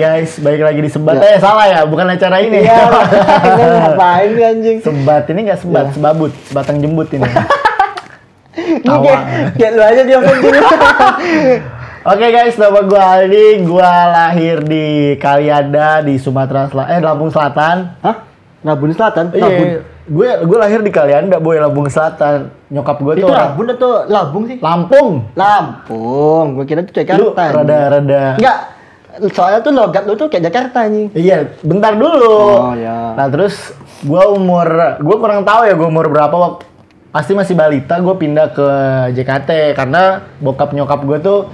guys, balik lagi di sebat. Ya. Eh salah ya, bukan acara ini. Iya, ngapain sih anjing? sebat ini nggak sebat, Ya. sebabut, sebatang jembut ini. Ini kayak, kayak lu aja dia. Oke guys, nama gue Aldi, gue lahir di Kalianda di Sumatera Selatan, eh Lampung Selatan. Hah? Rabun Selatan? Rabun. Iya, gue gue lahir di Kalianda, boy Lampung Selatan. Nyokap gue Itu tuh Rabun atau Labung sih? Lampung. Lampung. Gue kira itu Lu Jakarta. rada-rada Enggak. Soalnya tuh logat lu tuh kayak Jakarta nih. Iya, bentar dulu. Oh, ya. Nah terus gue umur, gue kurang tahu ya gue umur berapa waktu pasti masih balita gue pindah ke JKT karena bokap nyokap gue tuh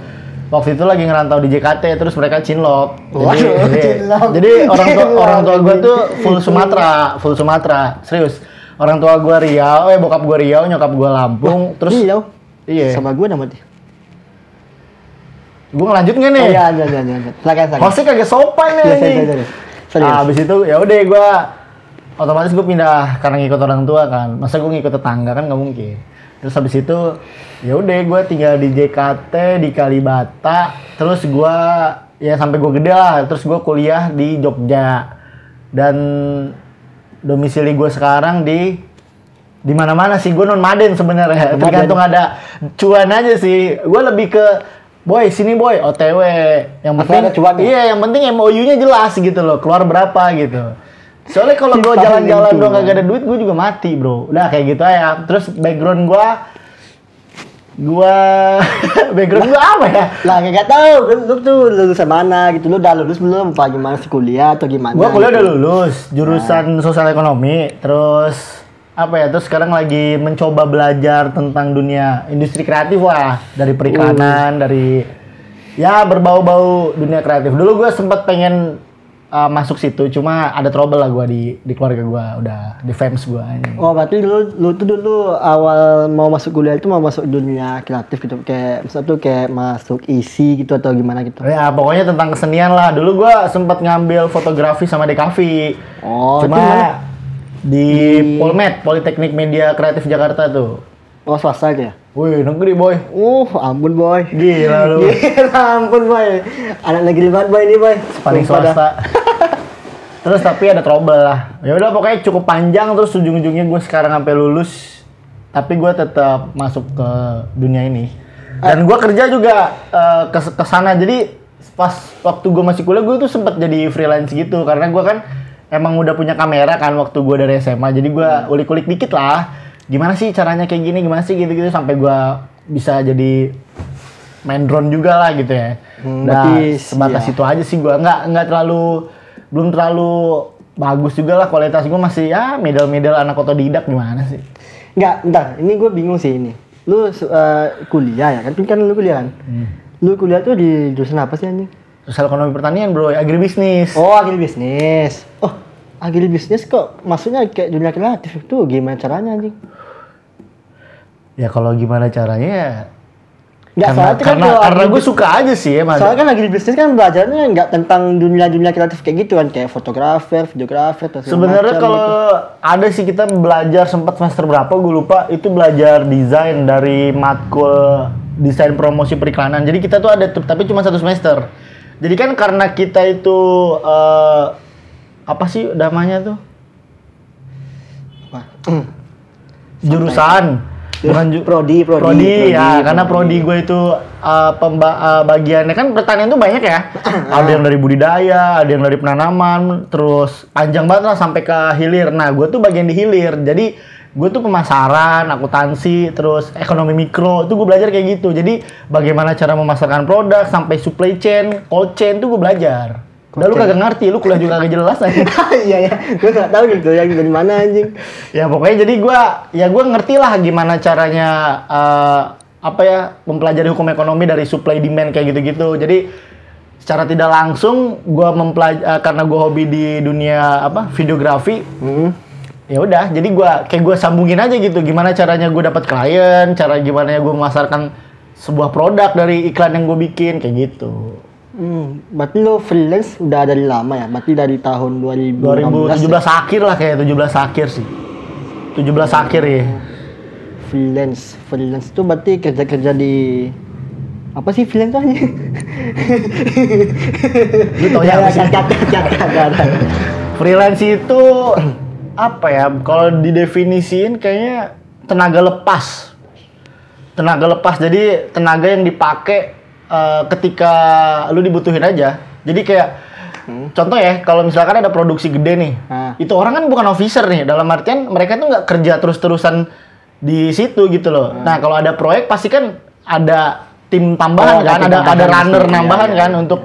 waktu itu lagi ngerantau di JKT terus mereka cinlok. Jadi, Waduh, jadi, cinlok. jadi orang tua orang tua gue tuh full Sumatera, full Sumatera, serius. Orang tua gue Riau, eh bokap gue Riau, nyokap gue Lampung, terus Iya. iya. Sama gue nama dia. Gue ngelanjut nggak nih? Oh, iya, iya, iya, iya. Silakan, silakan. Hostnya kagak sopan nih. Iya, iya, iya. Serius. Nah, abis itu ya udah gue otomatis gue pindah karena ngikut orang tua kan. Masa gue ngikut tetangga kan nggak mungkin. Terus habis itu ya udah gue tinggal di JKT di Kalibata. Terus gue ya sampai gue gede lah. Terus gue kuliah di Jogja dan domisili gue sekarang di di mana-mana sih gue non maden sebenarnya tergantung ada cuan aja sih gue lebih ke boy sini boy otw yang penting ya? iya yang penting MOU-nya jelas gitu loh keluar berapa gitu soalnya kalau gue jalan-jalan itu. doang kagak ada duit gue juga mati bro udah kayak gitu aja terus background gue gue background gue apa ya Lah nggak tahu, lu, lu tuh lulusan mana gitu, lu udah lulus belum? Apa gimana sih kuliah atau gimana? gue kuliah gitu. udah lulus jurusan sosial ekonomi terus apa ya terus sekarang lagi mencoba belajar tentang dunia industri kreatif lah dari periklanan dari ya berbau-bau dunia kreatif. Dulu gue sempat pengen uh, masuk situ cuma ada trouble lah gue di di keluarga gue udah di fans gue ini. Oh berarti lu, lu tuh dulu awal mau masuk kuliah itu mau masuk dunia kreatif gitu kayak misalnya tuh kayak masuk isi gitu atau gimana gitu? ya pokoknya tentang kesenian lah. Dulu gue sempat ngambil fotografi sama DKV Oh cuma mana? di Polmed Politeknik Media Kreatif Jakarta tuh Oh swasta aja ya? Wih, negeri boy. Uh ampun boy. Gila lu. Gila ampun boy. Anak negeri banget boy ini boy. paling swasta. terus tapi ada trouble lah. Ya udah pokoknya cukup panjang terus ujung-ujungnya gue sekarang sampai lulus. Tapi gue tetap masuk ke dunia ini. Dan gue kerja juga eh, ke ke sana. Jadi pas waktu gue masih kuliah gue tuh sempat jadi freelance gitu karena gue kan emang udah punya kamera kan waktu gue dari SMA. Jadi gue ulik-ulik dikit lah. Gimana sih caranya kayak gini? Gimana sih gitu-gitu sampai gue bisa jadi main drone juga lah gitu ya. Hmm, nah, sebatas iya. itu aja sih gua nggak nggak terlalu belum terlalu bagus juga lah kualitas gua masih ya middle-middle anak otodidak gimana sih? Enggak, entar. Ini gue bingung sih ini. Lu eh, kuliah ya kan? Kan lu kuliah kan? Hmm. Lu kuliah tuh di jurusan apa sih anjing? Sosial ekonomi pertanian bro, agribisnis. Oh, agribisnis. Oh, agribisnis kok maksudnya kayak dunia kreatif itu gimana caranya anjing? Ya kalau gimana caranya ya Enggak, karena soalnya kan karena, kalau karena gue suka aja sih emang. Soalnya kan agribisnis kan belajarnya nggak tentang dunia-dunia kreatif kayak gitu kan, kayak fotografer, videografer, Sebenarnya kalau gitu. ada sih kita belajar sempat semester berapa gue lupa itu belajar desain dari matkul desain promosi periklanan. Jadi kita tuh ada tapi cuma satu semester. Jadi kan karena kita itu eh, apa sih namanya tuh? Apa? jurusan. Bukan ju- Prodi, prodi, prodi, ya prodi, karena prodi. prodi gue itu eh, pemba- eh, bagiannya. Kan pertanian tuh banyak ya. Ada yang dari budidaya ada yang dari penanaman terus panjang banget lah sampai ke hilir. Nah gue tuh bagian di hilir. Jadi gue tuh pemasaran akuntansi terus ekonomi mikro itu gue belajar kayak gitu. Jadi bagaimana cara memasarkan produk sampai supply chain cold chain tuh gue belajar. Udah lu kagak ngerti lu kuliah juga kagak jelas aja Iya ya, gue nggak tahu gitu yang dari mana anjing. ya pokoknya jadi gua ya gua ngerti lah gimana caranya eh, apa ya mempelajari hukum ekonomi dari supply demand kayak gitu-gitu. Jadi secara tidak langsung gua mempelajari karena gua hobi di dunia apa videografi Hmm. Ya udah jadi gua kayak gua sambungin aja gitu gimana caranya gua dapat klien cara gimana ya gua memasarkan sebuah produk dari iklan yang gue bikin kayak gitu Hmm, berarti lo freelance udah dari lama ya? Berarti dari tahun 2016 2017 ya? akhir lah kayak 17 akhir sih 17 akhir ya freelance freelance itu berarti kerja kerja di Apa sih freelance tuh anjing? Lu tau ya. Freelance itu apa ya? Kalau didefinisiin kayaknya tenaga lepas. Tenaga lepas. Jadi tenaga yang dipakai eh, ketika lu dibutuhin aja. Jadi kayak contoh ya, kalau misalkan ada produksi gede nih, Ah. itu orang kan bukan officer nih. Dalam artian mereka tuh nggak kerja terus-terusan di situ gitu loh. Nah kalau ada proyek pasti kan ada tim tambahan Oh, kan, ada ada tambahan runner pasti. Nambahan iya, kan iya, untuk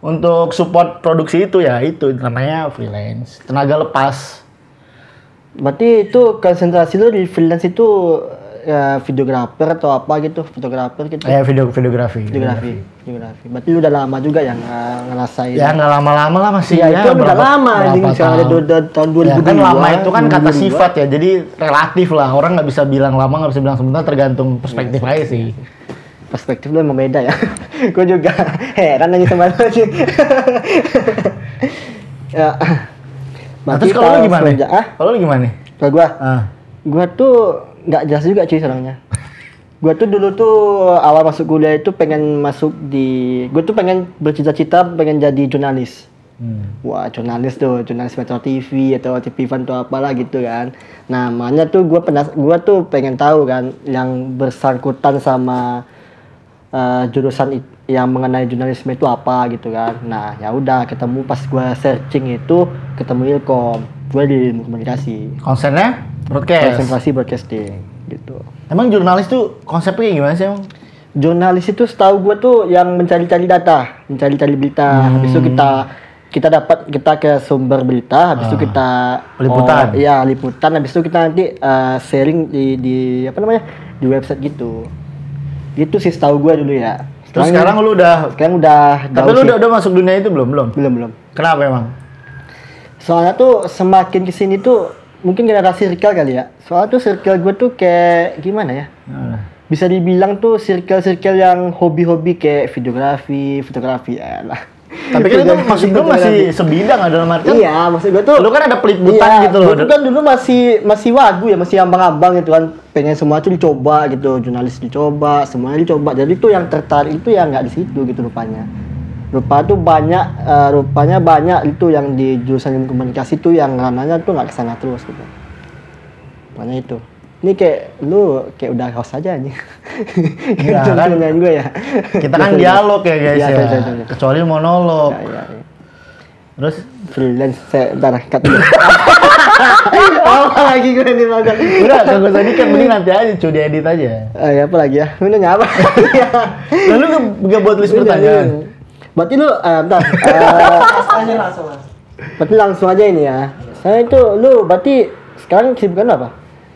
untuk support produksi itu ya itu namanya freelance tenaga lepas Berarti itu konsentrasi lu di freelance itu ya videografer atau apa gitu, fotografer gitu. eh video videografi Videografi, videografi. Berarti lu udah lama juga yang ngerasain. ya nggak lama-lama lah masih Iya, itu udah berapa- lama anjing. Sekarang ada tahun. du- du- tahun Ya 2002. kan lama itu kan kata 2002. sifat ya, jadi relatif lah. Orang nggak bisa bilang lama, nggak bisa bilang sebentar, tergantung perspektif Iya, aja sih. Perspektif lu emang beda ya. Gue juga heran nanya sama lu sih. ya. Nah, terus kalau lu gimana? semenjak- Ah, Kalau lu gimana? kalau gua, Ah. gua tuh nggak jelas juga cuy sebenarnya. Gua tuh dulu tuh awal masuk kuliah itu pengen masuk di, gua tuh pengen bercita-cita pengen jadi jurnalis. Hmm. Wah, jurnalis tuh, jurnalis Metro TV atau TV Fan atau apalah gitu kan. Nah, makanya tuh gua penas gua tuh pengen tahu kan yang bersangkutan sama eh, jurusan it- yang mengenai jurnalisme itu apa gitu kan. Nah, ya udah ketemu pas gua searching itu ketemu Ilkom. Gua di ilmu komunikasi. Konsennya broadcast. Konsentrasi broadcasting gitu. Emang jurnalis tuh konsepnya gimana sih emang? Jurnalis itu setahu gue tuh yang mencari-cari data, mencari-cari berita. Habis itu kita kita dapat kita ke sumber berita, habis itu kita Liputan. Oh, iya, liputan. Habis itu kita nanti eh, sharing di di apa namanya? di website gitu. Gitu sih setahu gue dulu ya. Terus sekarang lu udah, sekarang udah tapi jauh lu udah, udah masuk dunia itu belum? Belum. belum belum. Kenapa emang? Soalnya tuh semakin ke sini tuh mungkin gara-gara circle kali ya. Soalnya tuh circle gue tuh kayak gimana ya? Nah, bisa dibilang tuh circle-circle yang hobi-hobi kayak videografi, fotografi ya lah. Tapi kan itu maksud lu masih sebidang ada dalam artian. Iya, maksud gue tuh Lu kan ada peliputan iya, gitu loh. Gue kan dulu masih masih wagu ya, masih ambang-ambang gitu kan. Pengen semua tuh dicoba gitu, jurnalis dicoba, semuanya dicoba. Jadi tuh yang tertarik itu ya nggak di situ gitu rupanya. Rupa tuh banyak, eh, rupanya banyak itu yang di jurusan ilmu komunikasi tuh yang ranahnya tuh nggak ke sana terus gitu. Rupanya itu. Ini kayak lu kayak udah host aja anjing. Iya, Jangan kan? gue ya. Kita kan dialog ya guys Iya, ya. iya, iya, iya. Kecuali monolog. Ya, ya, ya. Terus freelance saya bentar cut dulu apa lagi gue nih makan udah kagak usah dikit mending nanti aja cuy diedit aja. eh apa lagi ya lu nanya apa Lalu nggak buat list Lu nanya. pertanyaan. berarti lu eh bentar Eh, berarti langsung aja ini ya saya itu lu berarti sekarang kesibukan lu apa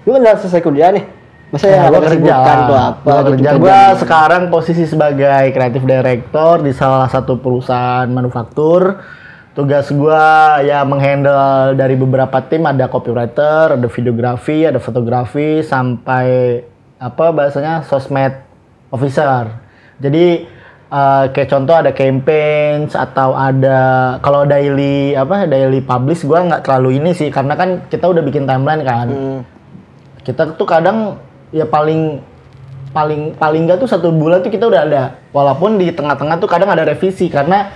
lu kan udah selesai kuliah nih. Masa ya Nah, gua ada kerja. tuh apa Gua gitu kerja. gua gitu. sekarang posisi sebagai kreatif director di salah satu perusahaan manufaktur. Tugas gua ya menghandle dari beberapa tim ada copywriter ada videografi ada fotografi sampai apa bahasanya sosmed officer. Jadi eh, kayak contoh ada campaigns atau ada kalau daily apa daily publish gua nggak terlalu ini sih. Karena kan kita udah bikin timeline kan. Hmm. Kita tuh kadang ya paling paling paling nggak tuh satu bulan tuh kita udah ada. Walaupun di tengah-tengah tuh kadang ada revisi karena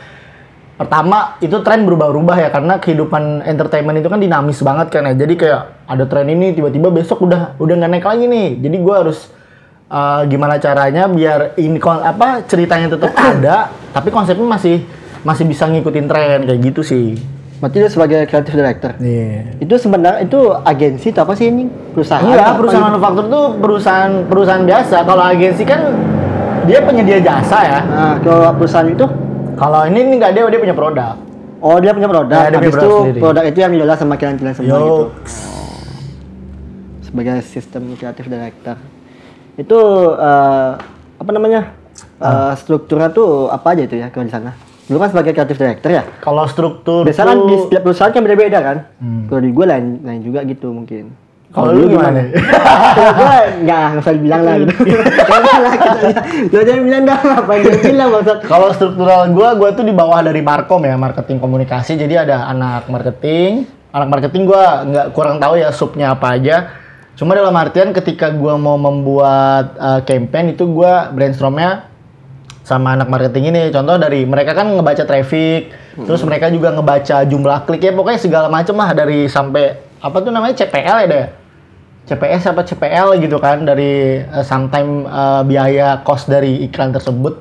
pertama itu tren berubah-ubah ya karena kehidupan entertainment itu kan dinamis banget kan ya. Jadi kayak ada tren ini tiba-tiba besok udah udah nggak naik lagi nih. Jadi gua harus uh, gimana caranya biar ini apa ceritanya tetap ada tapi konsepnya masih masih bisa ngikutin tren kayak gitu sih berarti lu sebagai creative director Iya. itu sebenarnya itu agensi atau apa sih ini perusahaan apa perusahaan manufaktur tuh perusahaan perusahaan biasa. Kalau agensi kan dia penyedia jasa ya. nah kalau perusahaan itu Kalau ini ini enggak dia dia punya produk. Oh dia punya produk, Ya, dia punya habis produk itu sendiri. produk itu yang diolah sama kalian-kalian semua Yo. gitu. Sebagai sistem kreatif director. Itu eh, apa namanya? Eh, strukturnya tuh apa aja itu ya kalau di sana? Dulu kan sebagai kreatif director ya. Kalau struktur Biasanya kan di setiap perusahaan kan beda-beda kan. Hmm. Kalau di gue lain lain juga gitu mungkin. Kalau lu gimana? Kalau gue nggak nggak usah dibilang lah gitu. Jangan lah kita Lu jangan bilang dah apa yang bilang maksud. Kalau struktural gua gua tuh di bawah dari Markom ya, marketing komunikasi. Jadi ada anak marketing. Anak marketing gua nggak kurang tahu ya subnya apa aja. Cuma dalam artian ketika gua mau membuat uh, campaign itu gua brainstormnya sama anak marketing ini. Contoh dari mereka kan ngebaca traffic, terus mereka juga ngebaca jumlah klik ya pokoknya segala macam lah dari sampai apa tuh namanya CPL ya deh. CPS apa CPL gitu kan dari uh, sometime uh, biaya cost dari iklan tersebut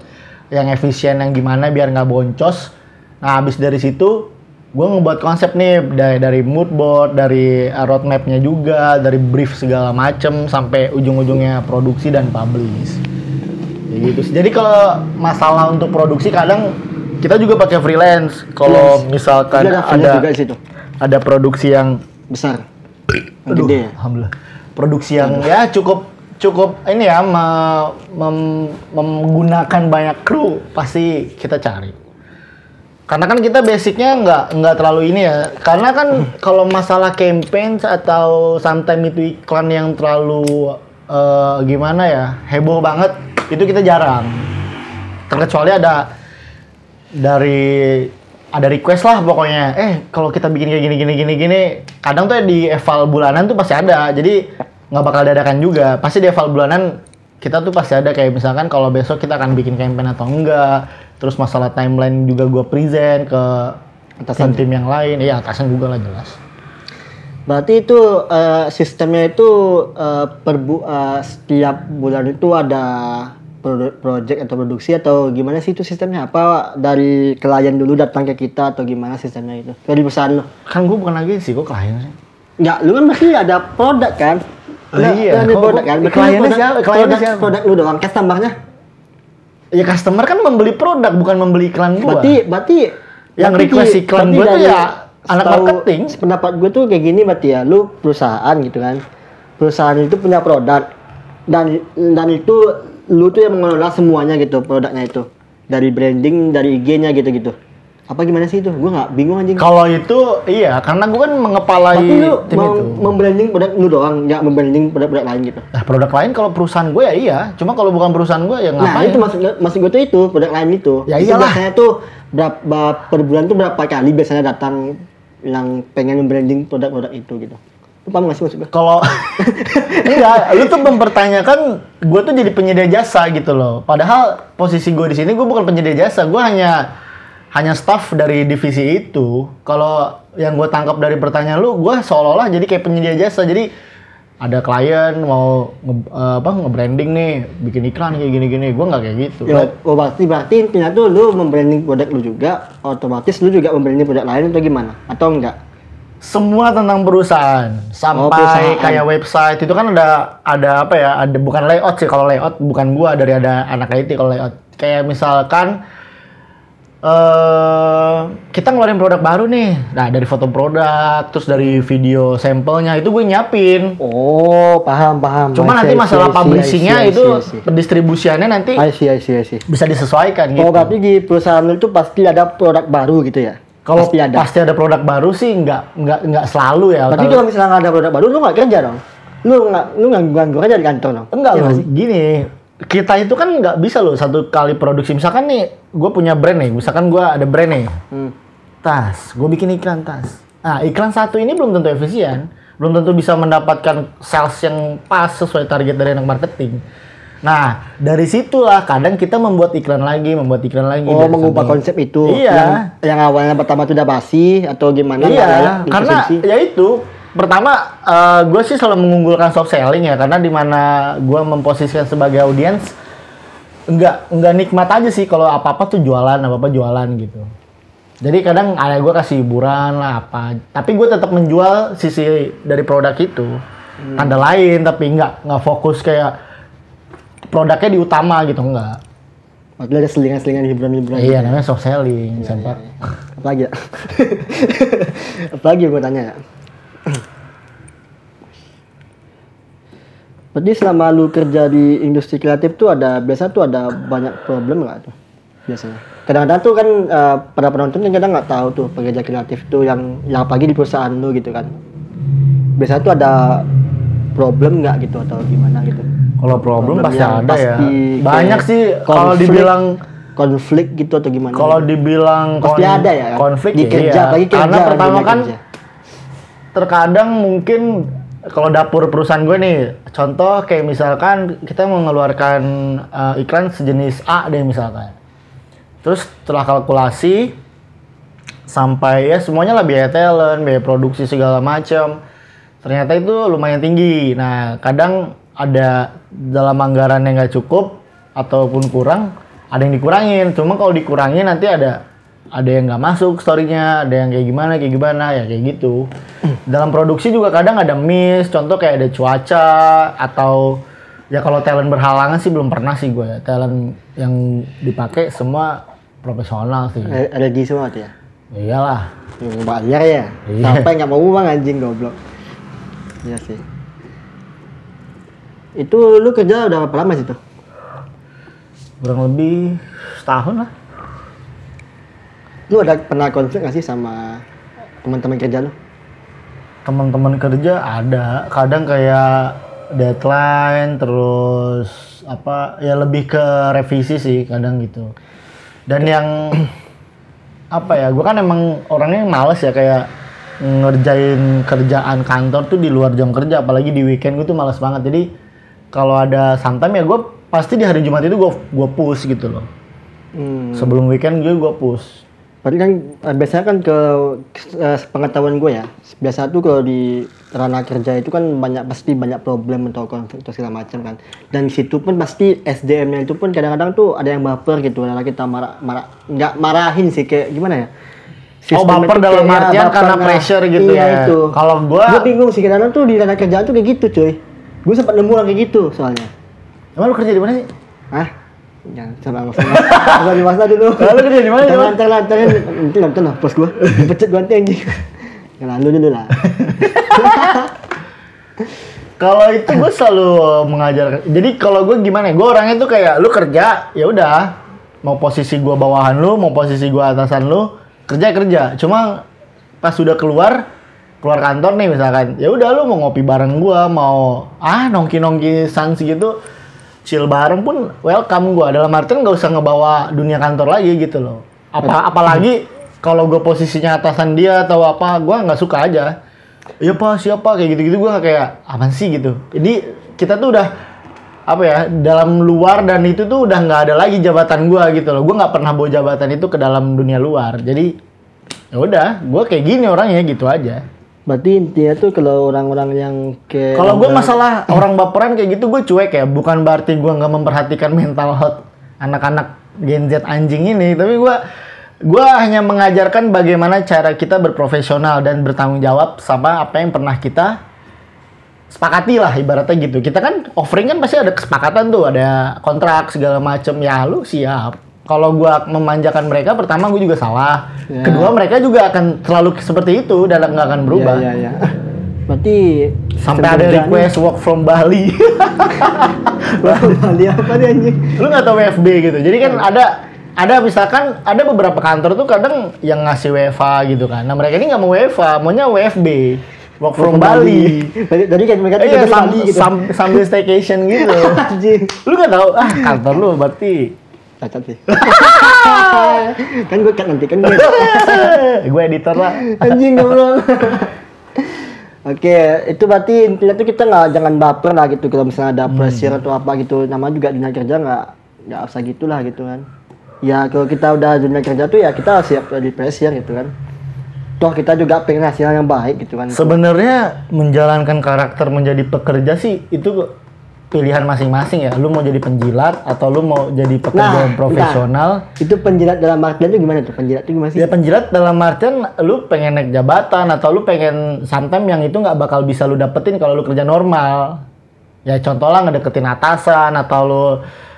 yang efisien yang gimana biar nggak boncos. Nah habis dari situ gue ngebuat konsep nih dari, dari mood board, dari uh, roadmapnya juga, dari brief segala macem sampai ujung-ujungnya produksi dan publish. Ya gitu. sih. Jadi kalau masalah untuk produksi kadang kita juga pakai freelance. Kalau misalkan Jadi ada ada juga situ. ada produksi yang Besar. Aduh, Gede ya. alhamdulillah. Produksi yang ya cukup cukup ini ya me- mem- menggunakan banyak kru pasti kita cari. Karena kan kita basicnya nggak nggak terlalu ini ya. Karena kan kalau masalah campaign atau sometimes itu iklan yang terlalu eh, gimana ya heboh banget itu kita jarang. Terkecuali ada dari ada request lah pokoknya. Eh kalau kita bikin kayak gini gini gini gini, kadang tuh di eval bulanan tuh pasti ada. Jadi nggak bakal dadakan juga. Pasti di eval bulanan kita tuh pasti ada kayak misalkan kalau besok kita akan bikin campaign atau enggak. Terus masalah timeline juga gua present ke atasan tim yang lain. Iya atasan juga lah jelas. Berarti itu eh, sistemnya itu eh, per bu- eh, setiap bulan itu ada produ- project atau produksi atau gimana sih itu sistemnya? Apa dari klien dulu datang ke kita atau gimana sistemnya itu? Dari perusahaan lo? Kan gua bukan lagi sih, gua klien sih. Enggak, lu kan pasti ada produk kan? Oh, iya. ada produk kan? Berarti kliennya produk- siapa? Kliennya produk, siapa? produk lu doang, customer-nya? Ya customer kan membeli produk bukan membeli iklan gua. Berarti berarti Yang berarti request iklan gua tuh ya anak setahu marketing. Pendapat gue tuh kayak gini berarti ya, lu perusahaan gitu kan. Perusahaan itu punya produk dan dan itu lu tuh yang mengelola semuanya gitu produknya itu. Dari branding, dari IG-nya gitu-gitu. Apa gimana sih itu? Gue nggak bingung anjing. Kalau itu iya, karena gua kan mengepalai Tapi lu tim mau itu. membranding produk lu doang, nggak membranding produk-produk lain gitu. Nah, produk lain kalau perusahaan gue ya iya, cuma kalau bukan perusahaan gue ya Nah ngapain? itu maksud maksud gue tuh itu produk lain itu. Ya itu iyalah. biasanya tuh berapa per bulan tuh berapa kali biasanya datang yang pengen membranding produk-produk itu gitu. Lu paham gak sih maksud gue? Kalau enggak, lu tuh mempertanyakan gue tuh jadi penyedia jasa gitu loh. Padahal posisi gue di sini gue bukan penyedia jasa, gue hanya hanya staff dari divisi itu. Kalau yang gue tangkap dari pertanyaan lu, gue seolah-olah jadi kayak penyedia jasa. Jadi ada klien mau nge, eh, apa nge-branding nih, bikin iklan kayak gini-gini, gue nggak kayak gitu. Ya, oh berarti berarti intinya tuh lu membranding produk lu juga, otomatis lu juga membranding produk lain atau gimana? Atau enggak? semua tentang perusahaan sampai Oh, perusahaan. kayak website itu kan ada ada apa ya ada bukan layout sih kalau layout bukan gua dari ada anak IT kalau layout kayak misalkan eh kita ngeluarin produk baru nih nah dari foto produk terus dari video sampelnya itu gue nyiapin Oh, paham paham. cuma nanti masalah publishingnya itu pendistribusiannya nanti I see, I see, I see. bisa disesuaikan gitu Oh, berarti di perusahaan itu pasti ada produk baru gitu ya? kalau pasti ada. pasti ada produk baru sih nggak nggak nggak selalu ya Berarti Kalau- misalnya nggak ada produk baru, lu nggak kerja dong? Lu nggak, lu nganggur aja di kantor dong? Enggak loh, nggak sih? gini. Kita itu kan nggak bisa loh satu kali produksi. Misalkan nih, gue punya brand nih. Misalkan gue ada brand nih, Hmm. tas. Gue bikin iklan tas. Nah, iklan satu ini belum tentu efisien. Belum tentu bisa mendapatkan sales yang pas sesuai target dari anak marketing. Nah, dari situlah kadang kita membuat iklan lagi, membuat iklan lagi. Oh, mengubah konsep itu. Iya. Yang, yang awalnya pertama itu udah basi atau gimana? Iya, karena ya itu pertama gue sih selalu mengunggulkan soft selling ya karena di mana gue memposisikan sebagai audiens enggak enggak nikmat aja sih kalau apa apa tuh jualan apa apa jualan gitu. Jadi kadang ada gue kasih hiburan lah apa, tapi gue tetap menjual sisi dari produk itu. Ada lain tapi enggak nggak fokus kayak produknya di utama gitu enggak. Waktu ada selingan-selingan hiburan-hiburan. Iya namanya soft selling, sempat. Apalagi ya? Apalagi gue tanya ya? Berarti selama lu kerja di industri kreatif tuh ada biasa tuh ada banyak problem nggak tuh biasanya? Kadang-kadang tuh kan eh, pada penonton kan kadang nggak tahu tuh pekerja kreatif tuh yang yang apalagi di perusahaan lu gitu kan. Biasa tuh ada problem nggak gitu atau gimana gitu? Kalau problem, pasti ada ya. pasti Banyak kayak sih kalau dibilang konflik gitu atau gimana? Kalau dibilang Pasti ada ya kan? konflik Di ya kerja, iya. kerja, Karena pertama dunia kan kerja. terkadang mungkin kalau dapur perusahaan gue nih, contoh kayak misalkan kita mengeluarkan eh, iklan sejenis A deh misalkan. Terus setelah kalkulasi sampai ya semuanya lah biaya talent, biaya produksi segala macam. Ternyata itu lumayan tinggi. Nah, kadang ada dalam anggaran yang nggak cukup ataupun kurang, ada yang dikurangin. Cuma kalau dikurangin nanti ada ada yang nggak masuk storynya, ada yang kayak gimana kayak gimana ya kayak gitu. Dalam produksi juga kadang ada miss, contoh kayak ada cuaca atau ya kalau talent berhalangan sih belum pernah sih gue. Talent yang dipakai semua profesional sih. Eh, Energi semua tuh ya. Ya iyalah. Yang bayar ya. Iya. Sampai nggak mau bang anjing goblok. Iya sih. Itu lu kerja udah berapa lama sih tuh? Kurang lebih setahun lah. Lu ada pernah konflik nggak sih sama teman-teman kerja lu? Teman-teman kerja ada, kadang kayak deadline terus apa ya lebih ke revisi sih kadang gitu. Dan yang apa ya, gue kan emang orangnya males ya kayak ngerjain kerjaan kantor tuh di luar jam kerja, apalagi di weekend gue tuh males banget. Jadi kalau ada santai ya gue pasti di hari Jumat itu gue gue push gitu loh. Hmm. Sebelum weekend gue gue push. Berarti kan eh, biasanya kan ke eh, pengetahuan gue ya, biasa tuh kalau di ranah kerja itu kan banyak pasti banyak problem atau konflik atau segala macam kan. Dan di situ pun pasti SDM-nya itu pun kadang-kadang tuh ada yang baper gitu, karena kita marah marah nggak marahin sih kayak gimana ya? Oh, Sistem baper itu dalam kayak artian baper, karena nah, pressure gitu iya ya. itu. Kalau gua- gue bingung sih kadang-kadang tuh di ranah kerjaan tuh kayak gitu cuy. Gue sempat nemu orang kayak gitu soalnya. Emang lu kerja di mana sih? Hah? Jangan salah masalah. Jangan di masa dulu. Lah, lu kerja di mana, Jangan lancar nanti nonton lah pos gua. Dipecat gua nanti anjing. Jangan lu dulu lah. Kalau itu gue selalu mengajar. Jadi kalau gue gimana? Gue orangnya tuh kayak lu kerja, ya udah. Mau posisi gue bawahan lu, mau posisi gue atasan lu, kerja kerja. Cuma pas sudah keluar, keluar kantor nih misalkan, ya udah lu mau ngopi bareng gue, mau ah nongki nongki sans gitu, chill bareng pun welcome gue. Dalam artian nggak usah ngebawa dunia kantor lagi gitu loh. Apa apalagi kalau gue posisinya atasan dia atau apa, gue nggak suka aja. Iya pak siapa kayak gitu-gitu gue kayak apa sih gitu. Jadi kita tuh udah apa ya dalam luar dan itu tuh udah nggak ada lagi jabatan gue gitu loh. Gue nggak pernah bawa jabatan itu ke dalam dunia luar. Jadi ya udah gue kayak gini orangnya gitu aja. Berarti intinya tuh kalau orang-orang yang kayak Kalau gue masalah orang baperan kayak gitu gue cuek ya. Bukan berarti gue nggak memperhatikan mental health anak-anak Gen Z anjing ini. Tapi gue gue hanya mengajarkan bagaimana cara kita berprofesional dan bertanggung jawab sama apa yang pernah kita sepakati lah ibaratnya gitu. Kita kan offering kan pasti ada kesepakatan tuh, ada kontrak segala macem ya lu siap. Kalau gua memanjakan mereka, pertama gue juga salah. Ya. Kedua mereka juga akan selalu seperti itu dan nggak akan berubah. Iya, iya, iya. Berarti Sampai ada request work from Bali. Bali apa nih anjing? lu nggak tahu WFB gitu. Jadi kan ada ada misalkan ada beberapa kantor tuh kadang yang ngasih WFA gitu kan. Nah mereka ini nggak mau WFA, maunya WFB, work from Bali. Jadi jadi kan mereka Iya, di sam- Bali gitu. sam- sambil staycation gitu. Lu nggak tahu ah kantor lu berarti Cacat sih. kan gue cut nanti kan gue. gue editor lah. Anjing goblok. Oke, itu berarti intinya tuh kita nggak jangan baper lah gitu kalau misalnya ada pressure atau apa gitu. Nama juga dunia kerja nggak nggak usah gitulah gitu kan. Ya kalau kita udah dunia kerja tuh ya kita siap di pressure gitu kan. Toh kita juga pengen hasil yang baik gitu kan. Sebenarnya menjalankan karakter menjadi pekerja sih itu pilihan masing-masing ya. Lu mau jadi penjilat atau lu mau jadi pekerja Nah, profesional. Itu penjilat dalam artian itu gimana tuh? Penjilat itu gimana sih? Ya penjilat dalam artian lu pengen naik jabatan atau lu pengen sometimes yang itu nggak bakal bisa lu dapetin kalau lu kerja normal. Ya contoh lah ngedeketin atasan atau lu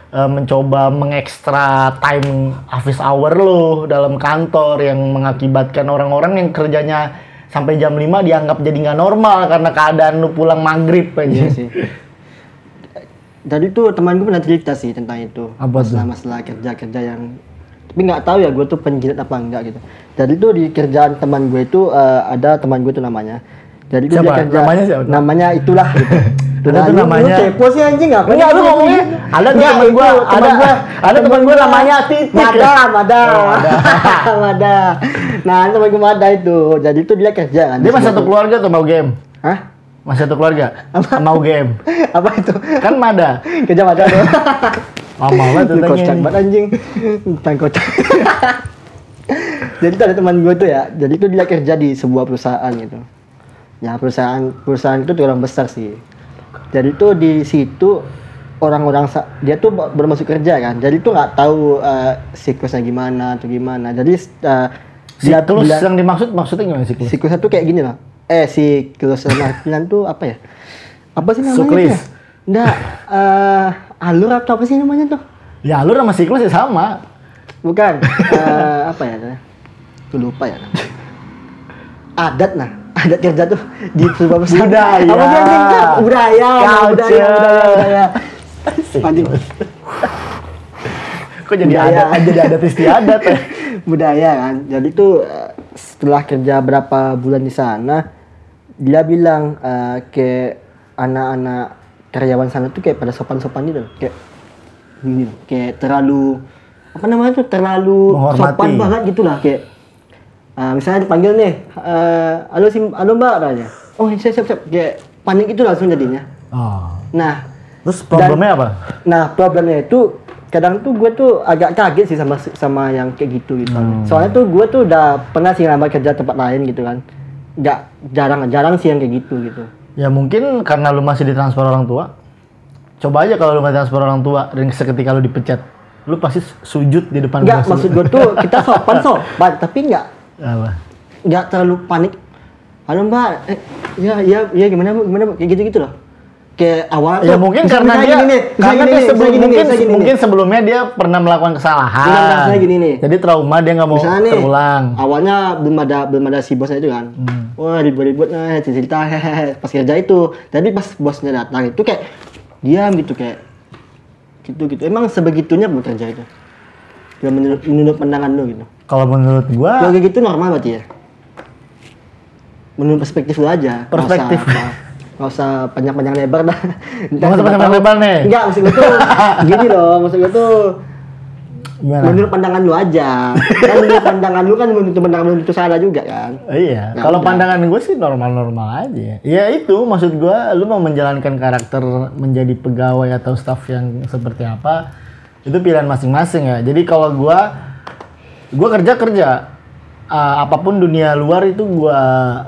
eh, mencoba mengekstra time office hour lu dalam kantor yang mengakibatkan orang-orang yang kerjanya sampai jam 5 dianggap jadi nggak normal karena keadaan lu pulang maghrib Iya aja. sih. Tadi tuh teman gue pernah cerita sih tentang itu. Apa tuh? Masalah-masalah kerja-kerja yang tapi nggak tahu ya gue tuh penjilat apa enggak gitu. Jadi tuh di kerjaan teman gue itu eh, ada teman gue tuh namanya. Jadi tuh dia Siapa? kerja Namanya siapa? Namanya itulah gitu. Tuh lu- namanya. Lu kepo sih anjing apa? Enggak, lu ngomongnya ada Enggak, itu gua, ada- gua. ada temen gua namanya Titik. Mada, Mada. Oh, Mada. Nah, teman gue Mada itu. Jadi tuh dia kerja kan. Dia masih satu keluarga tuh mau game. Hah? Masih satu keluarga? Sama UGM? apa itu? Kan Mada. kerja ada tuh. Lama banget Lu tanya kocak banget anjing. Tentang kocak. Jadi tuh ada teman gue tuh ya. Jadi tuh dia kerja di sebuah perusahaan gitu. Ya perusahaan perusahaan itu tuh orang besar sih. Jadi tuh di situ orang-orang dia tuh ba- baru masuk kerja kan. Jadi tuh nggak tahu eh, siklusnya gimana atau gimana. Jadi dia Siklus bilang- yang dimaksud maksudnya gimana siklus? siklusnya tuh kayak gini loh eh siklus artian tuh apa ya apa sih namanya Suklis. tuh? Nggak, eh alur atau apa sih namanya tuh Ya lu sama siklus ya sama. Bukan. Eh, apa ya? Tuh lupa ya. Adat nah. Adat kerja tuh di sebuah perusahaan. Budaya. Apa sih? Budaya. Budaya, Culture. budaya, budaya. Anjing. Kok jadi Budaya. adat jadi adat istiadat ya? budaya kan. Jadi tuh eh, setelah kerja berapa bulan di sana, dia bilang eh, ke anak-anak karyawan sana tuh kayak pada sopan-sopan gitu loh. Kayak gini loh. Kayak terlalu apa namanya tuh terlalu Menghormati. sopan banget gitu lah kayak eh, misalnya dipanggil nih eh, halo sim halo mbak katanya oh siap siap siap kayak panik itu langsung jadinya Oh. nah Terus problemnya apa? Nah problemnya itu kadang tuh gue tuh agak kaget sih sama sama yang kayak gitu gitu. Hmm. Soalnya tuh gue tuh udah pernah sih ngelamar kerja tempat lain gitu kan. Nggak jarang jarang sih yang kayak gitu gitu. Ya mungkin karena lu masih ditransfer orang tua. Coba aja kalau lu nggak transfer orang tua dan seketika lu dipecat, lu pasti sujud di depan Nggak maksud gue tuh kita sopan sopan tapi nggak nggak terlalu panik. Halo mbak, eh, ya ya ya gimana bu gimana bu kayak gitu gitu loh. Kayak awal Ya mungkin karena dia karena dia sebelum mungkin mungkin sebelumnya dia pernah melakukan kesalahan. Maksudnya gini nih. Jadi trauma dia nggak mau Misalnya nih, terulang. awalnya belum ada belum ada si bosnya itu kan. Hmm. Wah ribut-ribut nah cerita hehehe pas kerja itu. Tapi pas bosnya datang itu kayak diam gitu kayak gitu gitu. Emang sebegitunya belum kerja itu. Dia menurut menurut pandangan lu gitu. Kalau menurut gua Kalau gitu normal berarti ya. Menurut perspektif lu aja. Perspektif. usah- Nggak usah panjang-panjang lebar dah. Nggak usah panjang lebar nih. Enggak, maksud gue tuh gini loh, maksud gue tuh gimana? menurut pandangan lu aja. kan menurut pandangan lu kan menurut pandangan lu itu salah juga kan. Iya, Ya kalau pandangan gue sih normal-normal aja. Ya itu maksud gue, lu mau menjalankan karakter menjadi pegawai atau staff yang seperti apa, itu pilihan masing-masing ya. Jadi kalau gue, gue kerja kerja, Ah, apa pun dunia luar itu gue